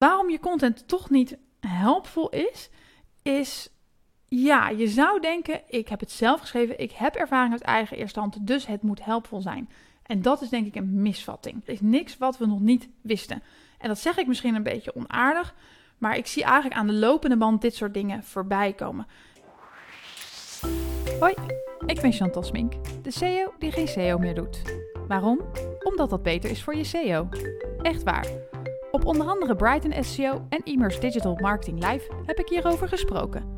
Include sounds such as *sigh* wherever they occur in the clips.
Waarom je content toch niet helpvol is, is ja, je zou denken: ik heb het zelf geschreven, ik heb ervaring uit eigen eerste hand, dus het moet helpvol zijn. En dat is denk ik een misvatting. Er is niks wat we nog niet wisten. En dat zeg ik misschien een beetje onaardig, maar ik zie eigenlijk aan de lopende band dit soort dingen voorbij komen. Hoi, ik ben Chantal Smink, de CEO die geen SEO meer doet. Waarom? Omdat dat beter is voor je SEO. Echt waar. Op onder andere Brighton SEO en Immers Digital Marketing Live heb ik hierover gesproken.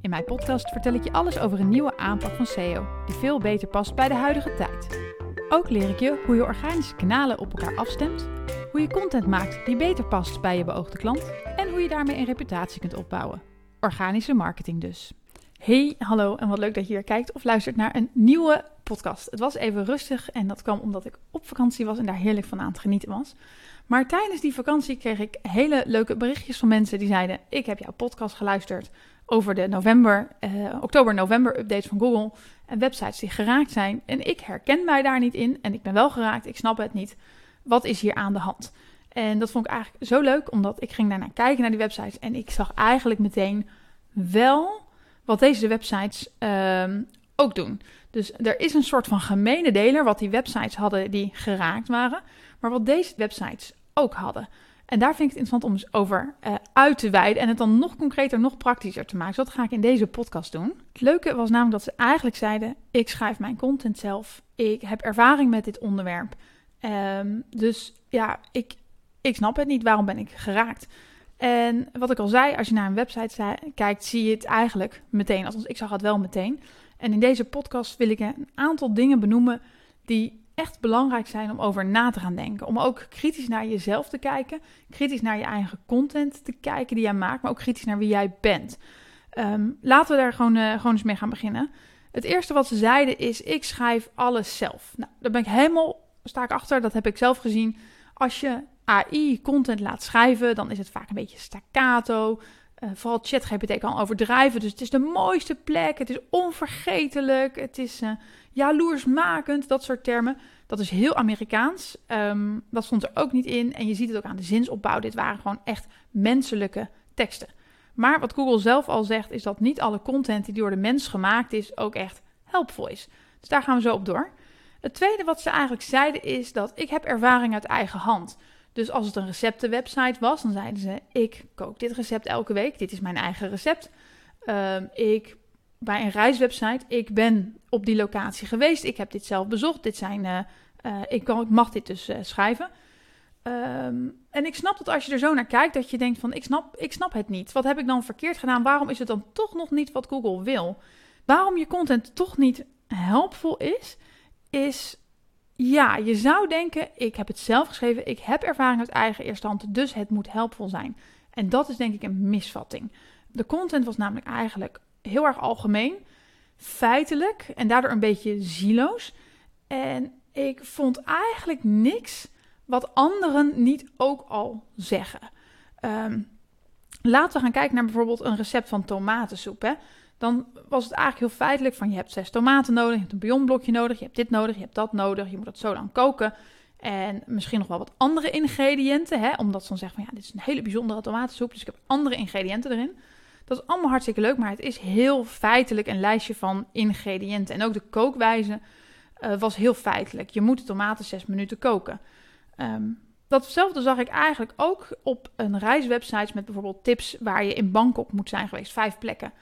In mijn podcast vertel ik je alles over een nieuwe aanpak van SEO, die veel beter past bij de huidige tijd. Ook leer ik je hoe je organische kanalen op elkaar afstemt, hoe je content maakt die beter past bij je beoogde klant en hoe je daarmee een reputatie kunt opbouwen. Organische marketing dus. Hey, hallo en wat leuk dat je hier kijkt of luistert naar een nieuwe podcast. Het was even rustig en dat kwam omdat ik op vakantie was en daar heerlijk van aan het genieten was. Maar tijdens die vakantie kreeg ik hele leuke berichtjes van mensen die zeiden: Ik heb jouw podcast geluisterd over de november, eh, oktober-november updates van Google en websites die geraakt zijn. En ik herken mij daar niet in en ik ben wel geraakt, ik snap het niet. Wat is hier aan de hand? En dat vond ik eigenlijk zo leuk, omdat ik ging daarnaar kijken naar die websites en ik zag eigenlijk meteen wel wat deze websites uh, ook doen. Dus er is een soort van gemene deler wat die websites hadden die geraakt waren, maar wat deze websites ook hadden. En daar vind ik het interessant om eens over uh, uit te wijden en het dan nog concreter, nog praktischer te maken. Dus dat ga ik in deze podcast doen. Het leuke was namelijk dat ze eigenlijk zeiden: ik schrijf mijn content zelf, ik heb ervaring met dit onderwerp. Um, dus ja, ik, ik snap het niet. Waarom ben ik geraakt? En wat ik al zei, als je naar een website kijkt, zie je het eigenlijk meteen. Althans, ik zag het wel meteen. En in deze podcast wil ik een aantal dingen benoemen die echt belangrijk zijn om over na te gaan denken. Om ook kritisch naar jezelf te kijken, kritisch naar je eigen content te kijken die jij maakt, maar ook kritisch naar wie jij bent. Um, laten we daar gewoon, uh, gewoon eens mee gaan beginnen. Het eerste wat ze zeiden is: ik schrijf alles zelf. Nou, daar ben ik helemaal sta ik achter. Dat heb ik zelf gezien. Als je AI content laat schrijven, dan is het vaak een beetje staccato. Uh, vooral ChatGPT kan overdrijven. Dus het is de mooiste plek. Het is onvergetelijk. Het is uh, jaloersmakend. Dat soort termen. Dat is heel Amerikaans. Um, dat stond er ook niet in. En je ziet het ook aan de zinsopbouw. Dit waren gewoon echt menselijke teksten. Maar wat Google zelf al zegt, is dat niet alle content die door de mens gemaakt is, ook echt helpvol is. Dus daar gaan we zo op door. Het tweede wat ze eigenlijk zeiden is dat ik heb ervaring uit eigen hand. Dus als het een receptenwebsite was, dan zeiden ze: Ik kook dit recept elke week. Dit is mijn eigen recept. Um, ik bij een reiswebsite. Ik ben op die locatie geweest. Ik heb dit zelf bezocht. Dit zijn, uh, uh, ik, kan, ik, mag dit dus uh, schrijven. Um, en ik snap dat als je er zo naar kijkt, dat je denkt van ik snap, ik snap het niet. Wat heb ik dan verkeerd gedaan? Waarom is het dan toch nog niet wat Google wil? Waarom je content toch niet helpvol is, is ja, je zou denken, ik heb het zelf geschreven, ik heb ervaring uit eigen eerste hand, dus het moet helpvol zijn. En dat is denk ik een misvatting. De content was namelijk eigenlijk heel erg algemeen, feitelijk en daardoor een beetje zieloos. En ik vond eigenlijk niks wat anderen niet ook al zeggen. Um, laten we gaan kijken naar bijvoorbeeld een recept van tomatensoep. Hè. Dan was het eigenlijk heel feitelijk van je hebt zes tomaten nodig, je hebt een bouillonblokje nodig, je hebt dit nodig, je hebt dat nodig, je moet het zo lang koken. En misschien nog wel wat andere ingrediënten, hè, omdat ze dan zeggen van ja, dit is een hele bijzondere tomatensoep, dus ik heb andere ingrediënten erin. Dat is allemaal hartstikke leuk, maar het is heel feitelijk een lijstje van ingrediënten. En ook de kookwijze uh, was heel feitelijk. Je moet de tomaten zes minuten koken. Um, datzelfde zag ik eigenlijk ook op een reiswebsite met bijvoorbeeld tips waar je in Bangkok moet zijn geweest. Vijf plekken.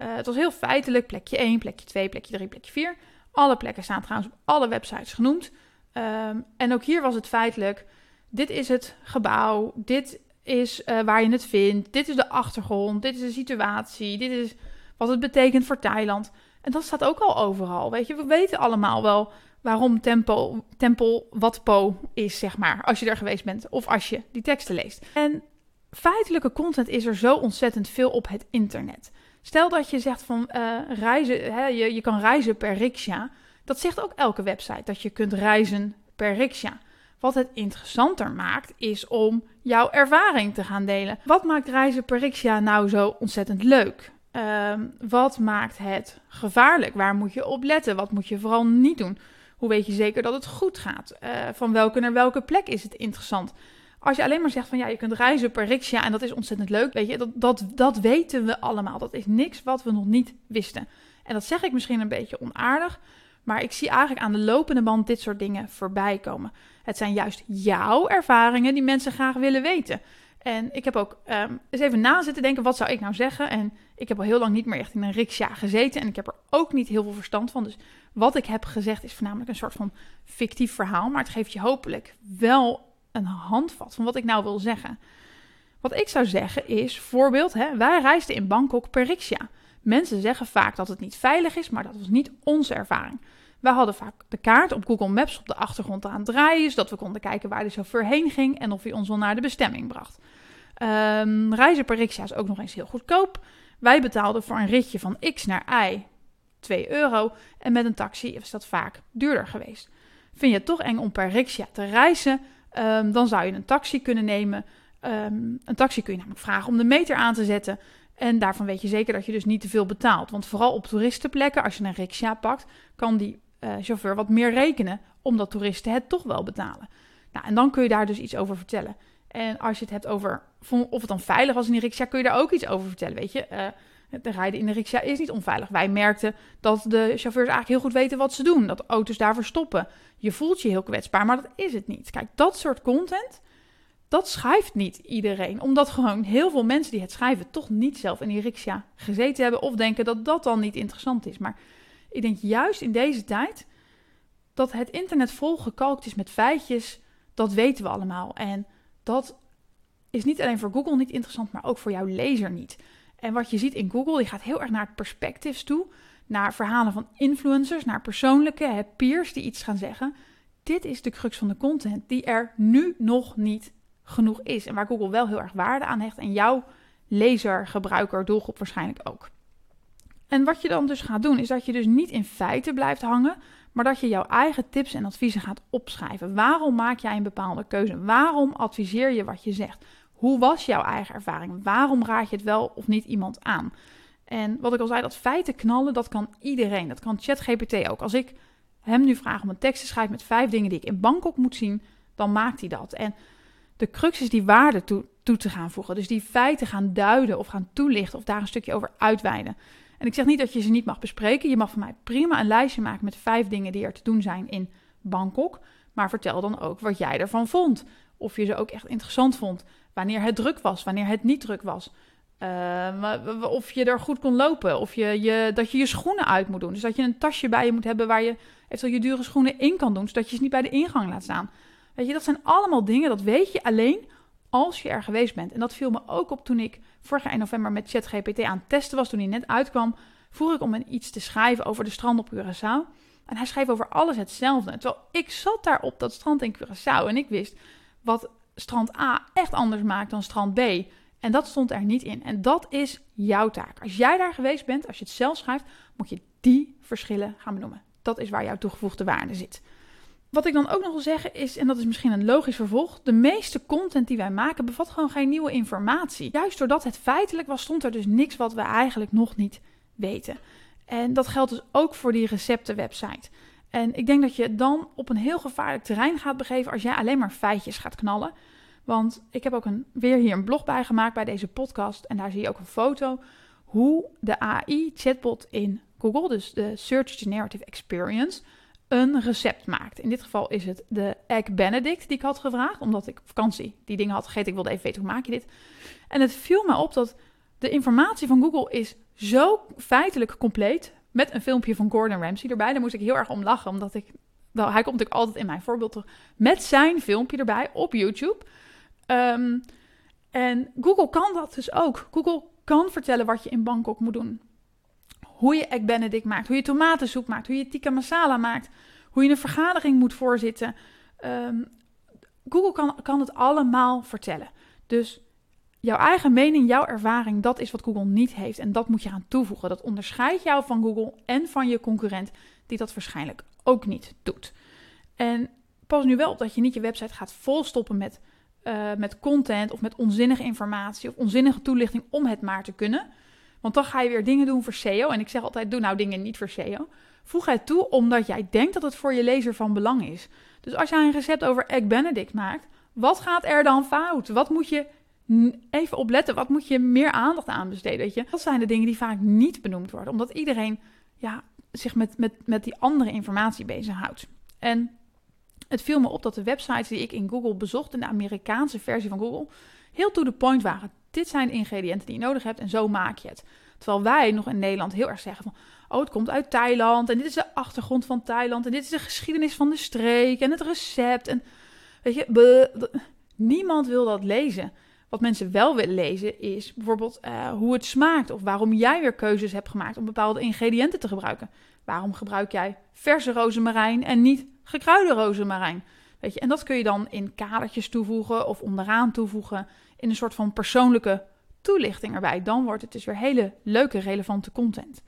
Uh, het was heel feitelijk. Plekje 1, plekje 2, plekje 3, plekje 4. Alle plekken staan trouwens op alle websites genoemd. Um, en ook hier was het feitelijk. Dit is het gebouw. Dit is uh, waar je het vindt. Dit is de achtergrond. Dit is de situatie. Dit is wat het betekent voor Thailand. En dat staat ook al overal. Weet je, we weten allemaal wel waarom Tempel, Tempel Watpo is, zeg maar. Als je er geweest bent of als je die teksten leest. En feitelijke content is er zo ontzettend veel op het internet. Stel dat je zegt van uh, reizen, hè, je, je kan reizen per riksja. Dat zegt ook elke website, dat je kunt reizen per riksja. Wat het interessanter maakt, is om jouw ervaring te gaan delen. Wat maakt reizen per nou zo ontzettend leuk? Um, wat maakt het gevaarlijk? Waar moet je op letten? Wat moet je vooral niet doen? Hoe weet je zeker dat het goed gaat? Uh, van welke naar welke plek is het interessant? Als je alleen maar zegt van ja, je kunt reizen per riksja en dat is ontzettend leuk, weet je, dat, dat, dat weten we allemaal. Dat is niks wat we nog niet wisten. En dat zeg ik misschien een beetje onaardig, maar ik zie eigenlijk aan de lopende band dit soort dingen voorbij komen. Het zijn juist jouw ervaringen die mensen graag willen weten. En ik heb ook um, eens even na zitten denken, wat zou ik nou zeggen? En ik heb al heel lang niet meer echt in een riksja gezeten en ik heb er ook niet heel veel verstand van. Dus wat ik heb gezegd is voornamelijk een soort van fictief verhaal, maar het geeft je hopelijk wel een handvat van wat ik nou wil zeggen. Wat ik zou zeggen is, voorbeeld, hè, wij reisden in Bangkok per riksja. Mensen zeggen vaak dat het niet veilig is, maar dat was niet onze ervaring. We hadden vaak de kaart op Google Maps op de achtergrond aan het draaien, zodat we konden kijken waar de chauffeur heen ging en of hij ons wel naar de bestemming bracht. Um, reizen per riksja is ook nog eens heel goedkoop. Wij betaalden voor een ritje van X naar Y 2 euro en met een taxi is dat vaak duurder geweest. Vind je het toch eng om per riksja te reizen? Um, dan zou je een taxi kunnen nemen. Um, een taxi kun je namelijk vragen om de meter aan te zetten. En daarvan weet je zeker dat je dus niet te veel betaalt. Want vooral op toeristenplekken, als je een riksja pakt, kan die uh, chauffeur wat meer rekenen, omdat toeristen het toch wel betalen. Nou, en dan kun je daar dus iets over vertellen. En als je het hebt over of het dan veilig was in die riksja, kun je daar ook iets over vertellen. Weet je, uh, rijden in de riksja is niet onveilig. Wij merkten dat de chauffeurs eigenlijk heel goed weten wat ze doen. Dat auto's daarvoor stoppen. Je voelt je heel kwetsbaar, maar dat is het niet. Kijk, dat soort content, dat schrijft niet iedereen. Omdat gewoon heel veel mensen die het schrijven toch niet zelf in die gezeten hebben. Of denken dat dat dan niet interessant is. Maar ik denk juist in deze tijd dat het internet vol gekalkt is met feitjes. Dat weten we allemaal. En dat is niet alleen voor Google niet interessant, maar ook voor jouw lezer niet. En wat je ziet in Google, die gaat heel erg naar perspectives toe, naar verhalen van influencers, naar persoonlijke hè, peers die iets gaan zeggen. Dit is de crux van de content die er nu nog niet genoeg is en waar Google wel heel erg waarde aan hecht en jouw lezer, gebruiker, doelgroep waarschijnlijk ook. En wat je dan dus gaat doen, is dat je dus niet in feiten blijft hangen, maar dat je jouw eigen tips en adviezen gaat opschrijven. Waarom maak jij een bepaalde keuze? Waarom adviseer je wat je zegt? Hoe was jouw eigen ervaring? Waarom raad je het wel of niet iemand aan? En wat ik al zei, dat feiten knallen, dat kan iedereen. Dat kan ChatGPT ook. Als ik hem nu vraag om een tekst te schrijven met vijf dingen die ik in Bangkok moet zien, dan maakt hij dat. En de crux is die waarde toe, toe te gaan voegen. Dus die feiten gaan duiden of gaan toelichten of daar een stukje over uitweiden. En ik zeg niet dat je ze niet mag bespreken. Je mag van mij prima een lijstje maken met vijf dingen die er te doen zijn in Bangkok. Maar vertel dan ook wat jij ervan vond. Of je ze ook echt interessant vond. Wanneer het druk was, wanneer het niet druk was. Uh, of je er goed kon lopen. Of je, je, dat je je schoenen uit moet doen. Dus dat je een tasje bij je moet hebben waar je eventueel je dure schoenen in kan doen. Zodat je ze niet bij de ingang laat staan. Je, dat zijn allemaal dingen, dat weet je alleen als je er geweest bent. En dat viel me ook op toen ik vorig jaar in november met ChatGPT aan het testen was. Toen hij net uitkwam, vroeg ik om een iets te schrijven over de strand op Curaçao. En hij schreef over alles hetzelfde. Terwijl ik zat daar op dat strand in Curaçao en ik wist wat strand A echt anders maakt dan strand B. En dat stond er niet in. En dat is jouw taak. Als jij daar geweest bent, als je het zelf schrijft, moet je die verschillen gaan benoemen. Dat is waar jouw toegevoegde waarde zit. Wat ik dan ook nog wil zeggen is, en dat is misschien een logisch vervolg, de meeste content die wij maken bevat gewoon geen nieuwe informatie. Juist doordat het feitelijk was, stond er dus niks wat we eigenlijk nog niet weten. En dat geldt dus ook voor die receptenwebsite. En ik denk dat je dan op een heel gevaarlijk terrein gaat begeven als jij alleen maar feitjes gaat knallen. Want ik heb ook een, weer hier een blog bij gemaakt bij deze podcast. En daar zie je ook een foto hoe de AI-chatbot in Google, dus de Search Generative Experience, een recept maakt. In dit geval is het de Egg Benedict die ik had gevraagd, omdat ik op vakantie die dingen had gegeten. Ik wilde even weten hoe maak je dit. En het viel me op dat de informatie van Google is zo feitelijk compleet. Met een filmpje van Gordon Ramsay erbij. Daar moest ik heel erg om lachen, omdat ik. Wel, hij komt natuurlijk altijd in mijn voorbeeld terug. Met zijn filmpje erbij op YouTube. Um, en Google kan dat dus ook. Google kan vertellen wat je in Bangkok moet doen. Hoe je egg benedict maakt, hoe je tomatensoep maakt, hoe je tikka masala maakt, hoe je een vergadering moet voorzitten. Um, Google kan, kan het allemaal vertellen. Dus jouw eigen mening, jouw ervaring, dat is wat Google niet heeft. En dat moet je aan toevoegen. Dat onderscheidt jou van Google en van je concurrent, die dat waarschijnlijk ook niet doet. En pas nu wel op dat je niet je website gaat volstoppen met, uh, met content of met onzinnige informatie of onzinnige toelichting om het maar te kunnen. Want dan ga je weer dingen doen voor SEO. En ik zeg altijd: doe nou dingen niet voor SEO. Voeg het toe omdat jij denkt dat het voor je lezer van belang is. Dus als jij een recept over Egg Benedict maakt, Wat gaat er dan fout? Wat moet je even opletten? Wat moet je meer aandacht aan besteden? Weet je? Dat zijn de dingen die vaak niet benoemd worden, omdat iedereen ja, zich met, met, met die andere informatie bezighoudt. En het viel me op dat de websites die ik in Google bezocht, in de Amerikaanse versie van Google, heel to the point waren. Dit zijn de ingrediënten die je nodig hebt en zo maak je het. Terwijl wij nog in Nederland heel erg zeggen van, oh het komt uit Thailand en dit is de achtergrond van Thailand en dit is de geschiedenis van de streek en het recept. En weet je, niemand wil dat lezen. Wat mensen wel willen lezen is bijvoorbeeld uh, hoe het smaakt of waarom jij weer keuzes hebt gemaakt om bepaalde ingrediënten te gebruiken. Waarom gebruik jij verse rozemarijn en niet gekruide rozemarijn? En dat kun je dan in kadertjes toevoegen of onderaan toevoegen in een soort van persoonlijke toelichting erbij. Dan wordt het dus weer hele leuke, relevante content.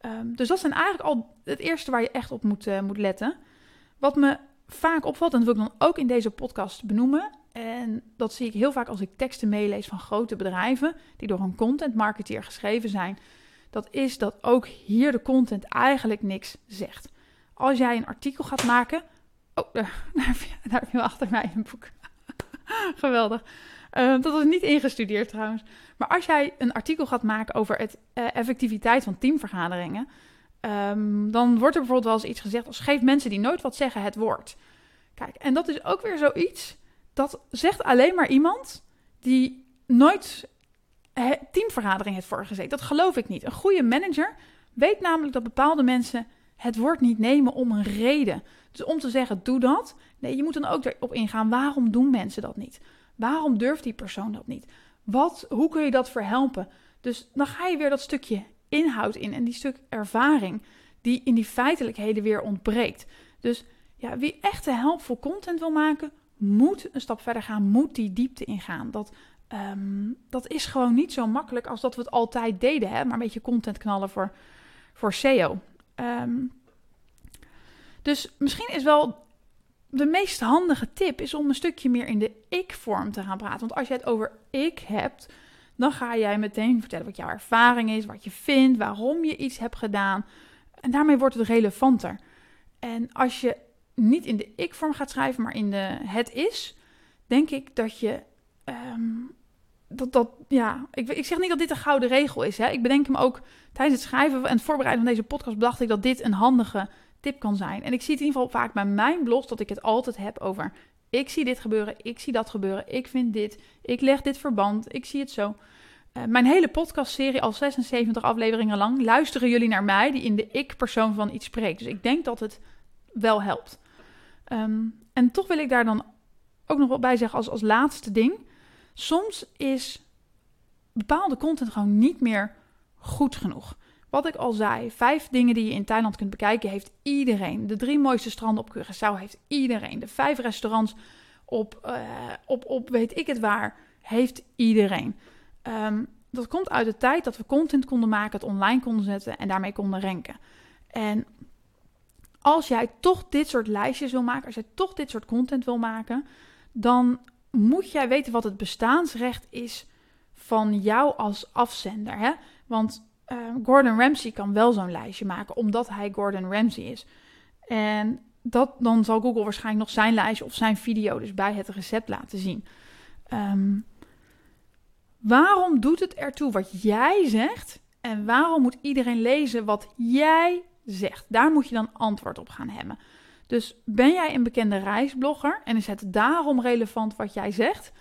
Um, dus dat zijn eigenlijk al het eerste waar je echt op moet, uh, moet letten. Wat me vaak opvalt, en dat wil ik dan ook in deze podcast benoemen. En dat zie ik heel vaak als ik teksten meelees van grote bedrijven die door een content marketeer geschreven zijn. Dat is dat ook hier de content eigenlijk niks zegt. Als jij een artikel gaat maken. Oh, daar, *laughs* daar heb je achter mij een boek. *laughs* Geweldig. Uh, dat is niet ingestudeerd trouwens. Maar als jij een artikel gaat maken over het uh, effectiviteit van teamvergaderingen. Um, dan wordt er bijvoorbeeld wel eens iets gezegd als geef mensen die nooit wat zeggen het woord. Kijk, en dat is ook weer zoiets. Dat zegt alleen maar iemand die nooit teamvergadering heeft voorgezeten. Dat geloof ik niet. Een goede manager weet namelijk dat bepaalde mensen het woord niet nemen om een reden. Dus om te zeggen, doe dat. Nee, je moet dan ook erop ingaan, waarom doen mensen dat niet? Waarom durft die persoon dat niet? Wat, hoe kun je dat verhelpen? Dus dan ga je weer dat stukje inhoud in en die stuk ervaring die in die feitelijkheden weer ontbreekt. Dus ja, wie echt helpvol content wil maken, moet een stap verder gaan, moet die diepte ingaan. Dat, um, dat is gewoon niet zo makkelijk als dat we het altijd deden, hè? maar een beetje content knallen voor, voor SEO. Um, ehm, dus misschien is wel de meest handige tip is om een stukje meer in de ik-vorm te gaan praten. Want als je het over ik hebt, dan ga jij meteen vertellen wat jouw ervaring is, wat je vindt, waarom je iets hebt gedaan. En daarmee wordt het relevanter. En als je niet in de ik-vorm gaat schrijven, maar in de het is, denk ik dat je. Um, dat, dat, ja, ik, ik zeg niet dat dit een gouden regel is. Hè. Ik bedenk hem ook tijdens het schrijven en het voorbereiden van deze podcast, bedacht ik dat dit een handige tip kan zijn. En ik zie het in ieder geval vaak bij mijn blogs dat ik het altijd heb over: ik zie dit gebeuren, ik zie dat gebeuren, ik vind dit, ik leg dit verband, ik zie het zo. Uh, mijn hele podcastserie, al 76 afleveringen lang, luisteren jullie naar mij, die in de ik-persoon van iets spreekt. Dus ik denk dat het wel helpt. Um, en toch wil ik daar dan ook nog wat bij zeggen als, als laatste ding. Soms is bepaalde content gewoon niet meer goed genoeg. Wat ik al zei, vijf dingen die je in Thailand kunt bekijken, heeft iedereen. De drie mooiste stranden op Curaçao heeft iedereen. De vijf restaurants op, uh, op, op weet ik het waar, heeft iedereen. Um, dat komt uit de tijd dat we content konden maken, het online konden zetten en daarmee konden ranken. En als jij toch dit soort lijstjes wil maken, als jij toch dit soort content wil maken, dan moet jij weten wat het bestaansrecht is van jou als afzender. Hè? Want uh, Gordon Ramsay kan wel zo'n lijstje maken, omdat hij Gordon Ramsay is. En dat, dan zal Google waarschijnlijk nog zijn lijstje of zijn video dus bij het recept laten zien. Um, waarom doet het ertoe wat jij zegt? En waarom moet iedereen lezen wat jij zegt? Daar moet je dan antwoord op gaan hebben. Dus ben jij een bekende reisblogger en is het daarom relevant wat jij zegt?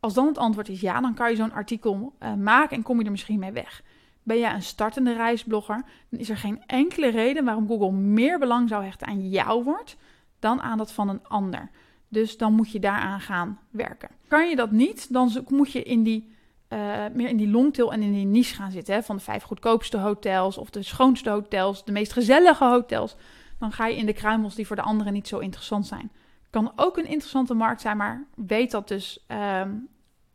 Als dan het antwoord is ja, dan kan je zo'n artikel uh, maken en kom je er misschien mee weg. Ben jij een startende reisblogger, dan is er geen enkele reden waarom Google meer belang zou hechten aan jouw woord dan aan dat van een ander. Dus dan moet je daaraan gaan werken. Kan je dat niet, dan moet je in die, uh, meer in die longtail en in die niche gaan zitten. Van de vijf goedkoopste hotels of de schoonste hotels, de meest gezellige hotels. Dan ga je in de kruimels die voor de anderen niet zo interessant zijn. Kan ook een interessante markt zijn, maar weet dat dus um,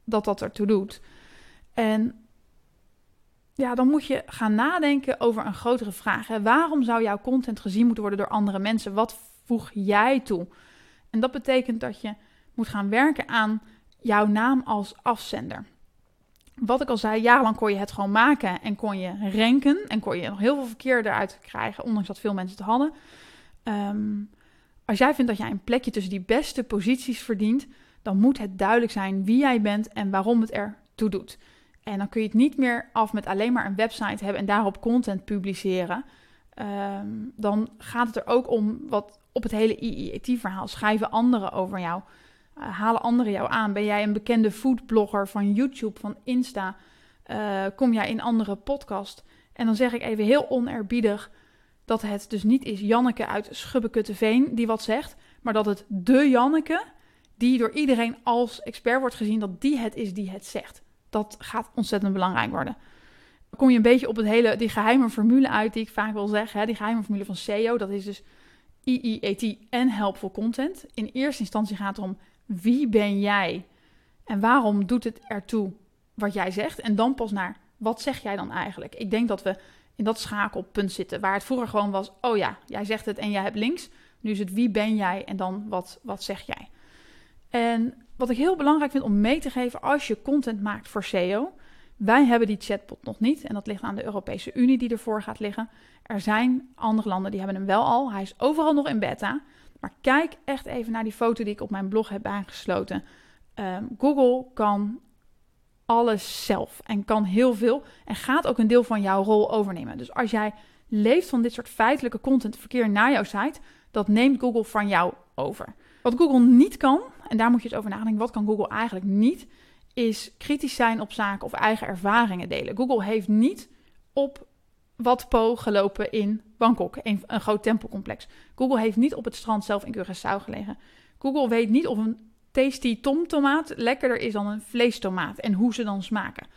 dat dat ertoe doet. En ja, dan moet je gaan nadenken over een grotere vraag. Waarom zou jouw content gezien moeten worden door andere mensen? Wat voeg jij toe? En dat betekent dat je moet gaan werken aan jouw naam als afzender. Wat ik al zei, jarenlang kon je het gewoon maken en kon je ranken en kon je nog heel veel verkeer eruit krijgen, ondanks dat veel mensen het hadden. Um, als jij vindt dat jij een plekje tussen die beste posities verdient, dan moet het duidelijk zijn wie jij bent en waarom het er toe doet. En dan kun je het niet meer af met alleen maar een website hebben en daarop content publiceren. Ehm, dan gaat het er ook om wat op het hele IIET-verhaal. Schrijven anderen over jou? Halen anderen jou aan? Ben jij een bekende foodblogger van YouTube, van Insta? Uh, kom jij in andere podcast? En dan zeg ik even heel onerbiedig dat het dus niet is Janneke uit Schubbekutteveen die wat zegt, maar dat het de Janneke, die door iedereen als expert wordt gezien, dat die het is die het zegt. Dat gaat ontzettend belangrijk worden. Dan kom je een beetje op het hele, die geheime formule uit die ik vaak wil zeggen. Hè? Die geheime formule van SEO, dat is dus IEAT en helpful content. In eerste instantie gaat het om wie ben jij en waarom doet het ertoe wat jij zegt. En dan pas naar wat zeg jij dan eigenlijk. Ik denk dat we in dat schakelpunt zitten. Waar het vroeger gewoon was: oh ja, jij zegt het en jij hebt links. Nu is het wie ben jij en dan wat, wat zeg jij. En wat ik heel belangrijk vind om mee te geven als je content maakt voor SEO. Wij hebben die chatbot nog niet en dat ligt aan de Europese Unie die ervoor gaat liggen. Er zijn andere landen die hebben hem wel al. Hij is overal nog in beta. Maar kijk echt even naar die foto die ik op mijn blog heb aangesloten. Ehm, Google kan alles zelf en kan heel veel en gaat ook een deel van jouw rol overnemen. Dus als jij leeft van dit soort feitelijke content verkeer naar jouw site, dat neemt Google van jou over. Wat Google niet kan, en daar moet je eens over nadenken, wat kan Google eigenlijk niet, is kritisch zijn op zaken of eigen ervaringen delen. Google heeft niet op wat Po gelopen in Bangkok, een, een groot tempelcomplex. Google heeft niet op het strand zelf in Curaçao gelegen. Google weet niet of een tasty tomtomaat lekkerder is dan een vleestomaat en hoe ze dan smaken.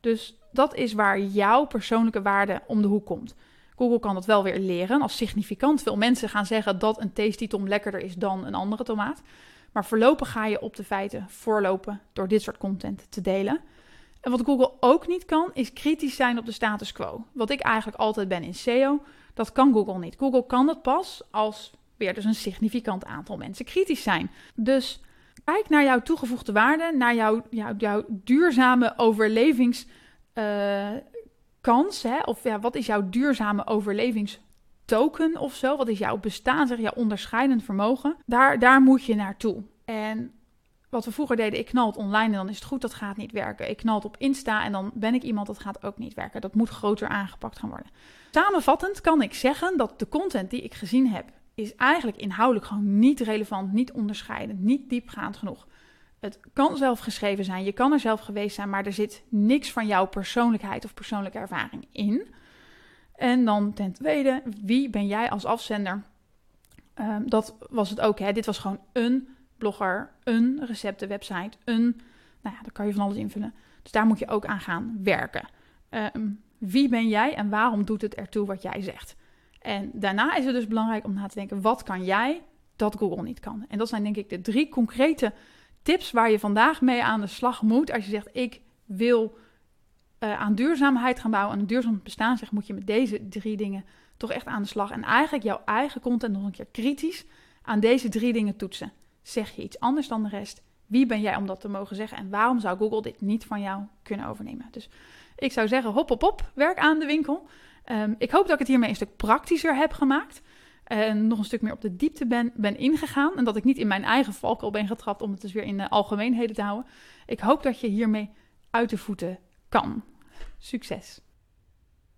Dus dat is waar jouw persoonlijke waarde om de hoek komt. Google kan dat wel weer leren. Als significant veel mensen gaan zeggen dat een tasty tom lekkerder is dan een andere tomaat. Maar voorlopig ga je op de feiten voorlopen door dit soort content te delen. En wat Google ook niet kan, is kritisch zijn op de status quo. Wat ik eigenlijk altijd ben in SEO, dat kan Google niet. Google kan het pas als weer dus een significant aantal mensen kritisch zijn. Dus Kijk naar jouw toegevoegde waarde, naar jouw, jouw, jouw duurzame overlevingskans. Of ja, wat is jouw duurzame overlevingstoken of zo? Wat is jouw bestaan, zeg, jouw onderscheidend vermogen? Daar, daar moet je naartoe. En wat we vroeger deden, ik knal het online en dan is het goed, dat gaat niet werken. Ik knal op Insta en dan ben ik iemand, dat gaat ook niet werken. Dat moet groter aangepakt gaan worden. Samenvattend kan ik zeggen dat de content die ik gezien heb is eigenlijk inhoudelijk gewoon niet relevant, niet onderscheidend, niet diepgaand genoeg. Het kan zelf geschreven zijn, je kan er zelf geweest zijn, maar er zit niks van jouw persoonlijkheid of persoonlijke ervaring in. En dan ten tweede, wie ben jij als afzender? Um, dat was het ook. Hè? Dit was gewoon een blogger, een receptenwebsite, een. Nou ja, daar kan je van alles invullen. Dus daar moet je ook aan gaan werken. Um, wie ben jij en waarom doet het ertoe wat jij zegt? En daarna is het dus belangrijk om na te denken: wat kan jij dat Google niet kan? En dat zijn denk ik de drie concrete tips waar je vandaag mee aan de slag moet. Als je zegt: ik wil uh, aan duurzaamheid gaan bouwen, aan een duurzaam bestaan, zeg, moet je met deze drie dingen toch echt aan de slag. En eigenlijk jouw eigen content nog een keer kritisch aan deze drie dingen toetsen. Zeg je iets anders dan de rest? Wie ben jij om dat te mogen zeggen? En waarom zou Google dit niet van jou kunnen overnemen? Dus ik zou zeggen, hop, hop, hop, werk aan de winkel. Um, ik hoop dat ik het hiermee een stuk praktischer heb gemaakt. En nog een stuk meer op de diepte ben, ben ingegaan. En dat ik niet in mijn eigen valkuil ben getrapt om het dus weer in de algemeenheden te houden. Ik hoop dat je hiermee uit de voeten kan. Succes!